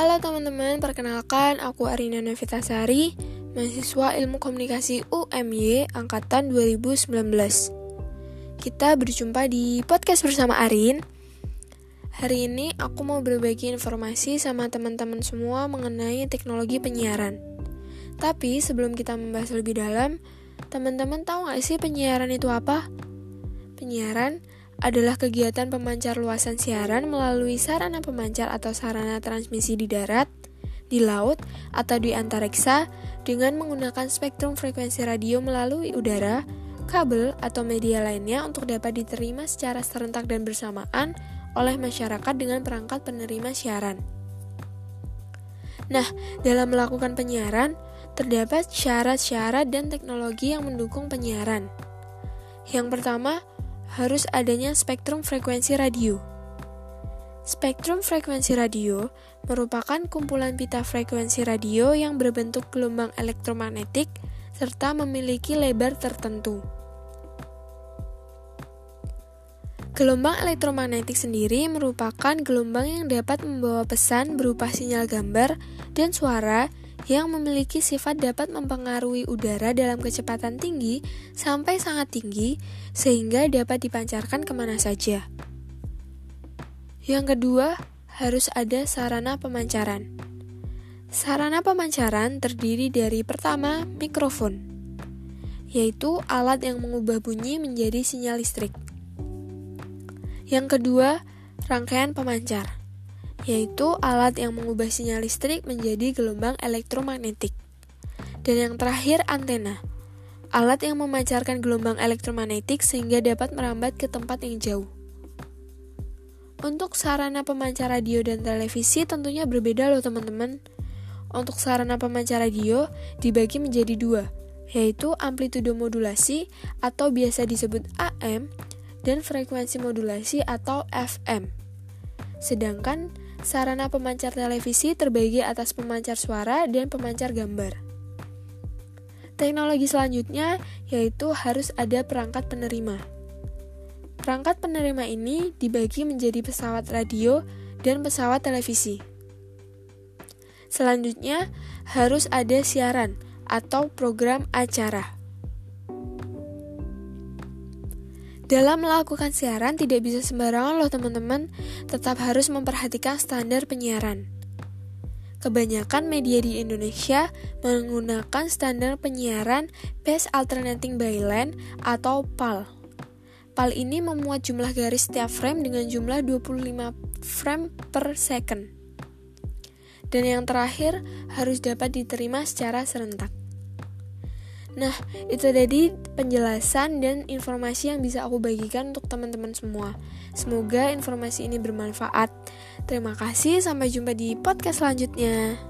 Halo teman-teman, perkenalkan aku Arina Novitasari, mahasiswa Ilmu Komunikasi UMY angkatan 2019. Kita berjumpa di podcast bersama Arin. Hari ini aku mau berbagi informasi sama teman-teman semua mengenai teknologi penyiaran. Tapi sebelum kita membahas lebih dalam, teman-teman tahu gak sih penyiaran itu apa? Penyiaran adalah kegiatan pemancar luasan siaran melalui sarana pemancar atau sarana transmisi di darat, di laut, atau di antariksa dengan menggunakan spektrum frekuensi radio melalui udara, kabel, atau media lainnya untuk dapat diterima secara serentak dan bersamaan oleh masyarakat dengan perangkat penerima siaran. Nah, dalam melakukan penyiaran, terdapat syarat-syarat dan teknologi yang mendukung penyiaran. Yang pertama, harus adanya spektrum frekuensi radio. Spektrum frekuensi radio merupakan kumpulan pita frekuensi radio yang berbentuk gelombang elektromagnetik serta memiliki lebar tertentu. Gelombang elektromagnetik sendiri merupakan gelombang yang dapat membawa pesan berupa sinyal gambar dan suara yang memiliki sifat dapat mempengaruhi udara dalam kecepatan tinggi sampai sangat tinggi sehingga dapat dipancarkan ke mana saja. Yang kedua, harus ada sarana pemancaran. Sarana pemancaran terdiri dari pertama, mikrofon, yaitu alat yang mengubah bunyi menjadi sinyal listrik. Yang kedua, rangkaian pemancar yaitu alat yang mengubah sinyal listrik menjadi gelombang elektromagnetik. Dan yang terakhir, antena. Alat yang memancarkan gelombang elektromagnetik sehingga dapat merambat ke tempat yang jauh. Untuk sarana pemancar radio dan televisi tentunya berbeda loh teman-teman. Untuk sarana pemancar radio dibagi menjadi dua, yaitu amplitudo modulasi atau biasa disebut AM dan frekuensi modulasi atau FM. Sedangkan Sarana pemancar televisi terbagi atas pemancar suara dan pemancar gambar. Teknologi selanjutnya yaitu harus ada perangkat penerima. Perangkat penerima ini dibagi menjadi pesawat radio dan pesawat televisi. Selanjutnya, harus ada siaran atau program acara. Dalam melakukan siaran tidak bisa sembarangan loh teman-teman, tetap harus memperhatikan standar penyiaran. Kebanyakan media di Indonesia menggunakan standar penyiaran Best Alternating Byline atau PAL. PAL ini memuat jumlah garis setiap frame dengan jumlah 25 frame per second. Dan yang terakhir harus dapat diterima secara serentak. Nah, itu tadi penjelasan dan informasi yang bisa aku bagikan untuk teman-teman semua. Semoga informasi ini bermanfaat. Terima kasih, sampai jumpa di podcast selanjutnya.